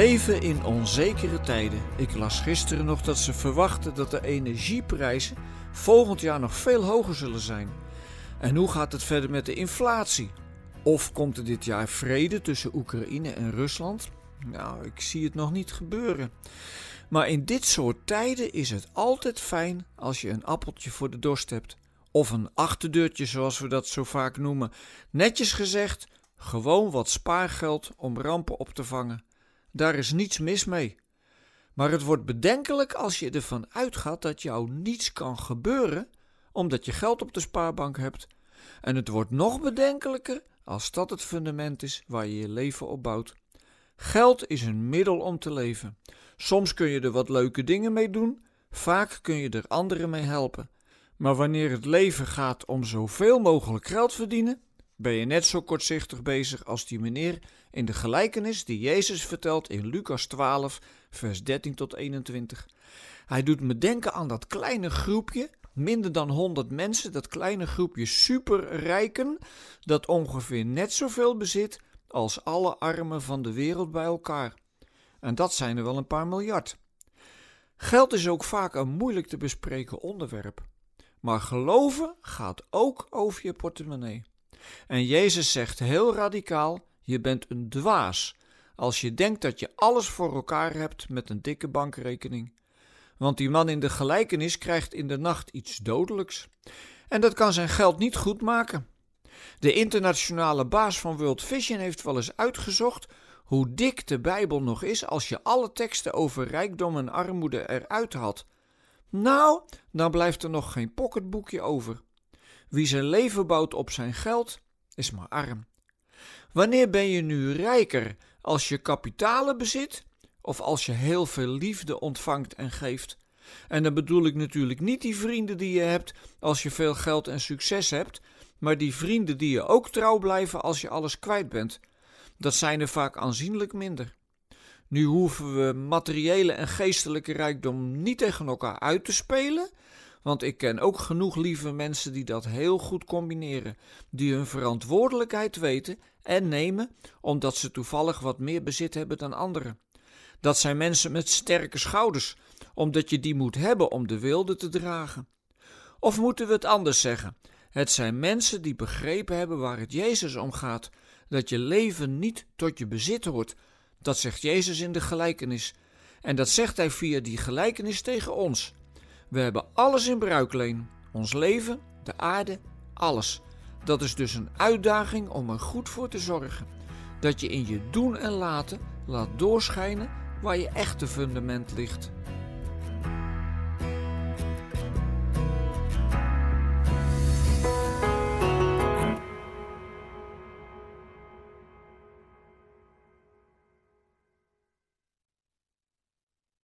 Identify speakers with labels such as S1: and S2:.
S1: leven in onzekere tijden. Ik las gisteren nog dat ze verwachten dat de energieprijzen volgend jaar nog veel hoger zullen zijn. En hoe gaat het verder met de inflatie? Of komt er dit jaar vrede tussen Oekraïne en Rusland? Nou, ik zie het nog niet gebeuren. Maar in dit soort tijden is het altijd fijn als je een appeltje voor de dorst hebt. Of een achterdeurtje, zoals we dat zo vaak noemen. Netjes gezegd, gewoon wat spaargeld om rampen op te vangen. Daar is niets mis mee. Maar het wordt bedenkelijk als je ervan uitgaat dat jou niets kan gebeuren omdat je geld op de spaarbank hebt. En het wordt nog bedenkelijker als dat het fundament is waar je je leven op bouwt. Geld is een middel om te leven. Soms kun je er wat leuke dingen mee doen, vaak kun je er anderen mee helpen. Maar wanneer het leven gaat om zoveel mogelijk geld verdienen, ben je net zo kortzichtig bezig als die meneer in de gelijkenis die Jezus vertelt in Lucas 12, vers 13 tot 21. Hij doet me denken aan dat kleine groepje, minder dan 100 mensen, dat kleine groepje superrijken, dat ongeveer net zoveel bezit als alle armen van de wereld bij elkaar. En dat zijn er wel een paar miljard. Geld is ook vaak een moeilijk te bespreken onderwerp. Maar geloven gaat ook over je portemonnee. En Jezus zegt heel radicaal: je bent een dwaas als je denkt dat je alles voor elkaar hebt met een dikke bankrekening. Want die man in de gelijkenis krijgt in de nacht iets dodelijks. En dat kan zijn geld niet goed maken. De internationale baas van World Vision heeft wel eens uitgezocht hoe dik de Bijbel nog is als je alle teksten over rijkdom en armoede eruit had. Nou, dan blijft er nog geen pocketboekje over. Wie zijn leven bouwt op zijn geld, is maar arm. Wanneer ben je nu rijker? Als je kapitalen bezit of als je heel veel liefde ontvangt en geeft? En dan bedoel ik natuurlijk niet die vrienden die je hebt als je veel geld en succes hebt, maar die vrienden die je ook trouw blijven als je alles kwijt bent. Dat zijn er vaak aanzienlijk minder. Nu hoeven we materiële en geestelijke rijkdom niet tegen elkaar uit te spelen, want ik ken ook genoeg lieve mensen die dat heel goed combineren, die hun verantwoordelijkheid weten en nemen omdat ze toevallig wat meer bezit hebben dan anderen. Dat zijn mensen met sterke schouders, omdat je die moet hebben om de wilde te dragen. Of moeten we het anders zeggen? Het zijn mensen die begrepen hebben waar het Jezus om gaat, dat je leven niet tot je bezit hoort. Dat zegt Jezus in de gelijkenis. En dat zegt hij via die gelijkenis tegen ons. We hebben alles in bruikleen. Ons leven, de aarde, alles. Dat is dus een uitdaging om er goed voor te zorgen. Dat je in je doen en laten laat doorschijnen waar je echte fundament ligt.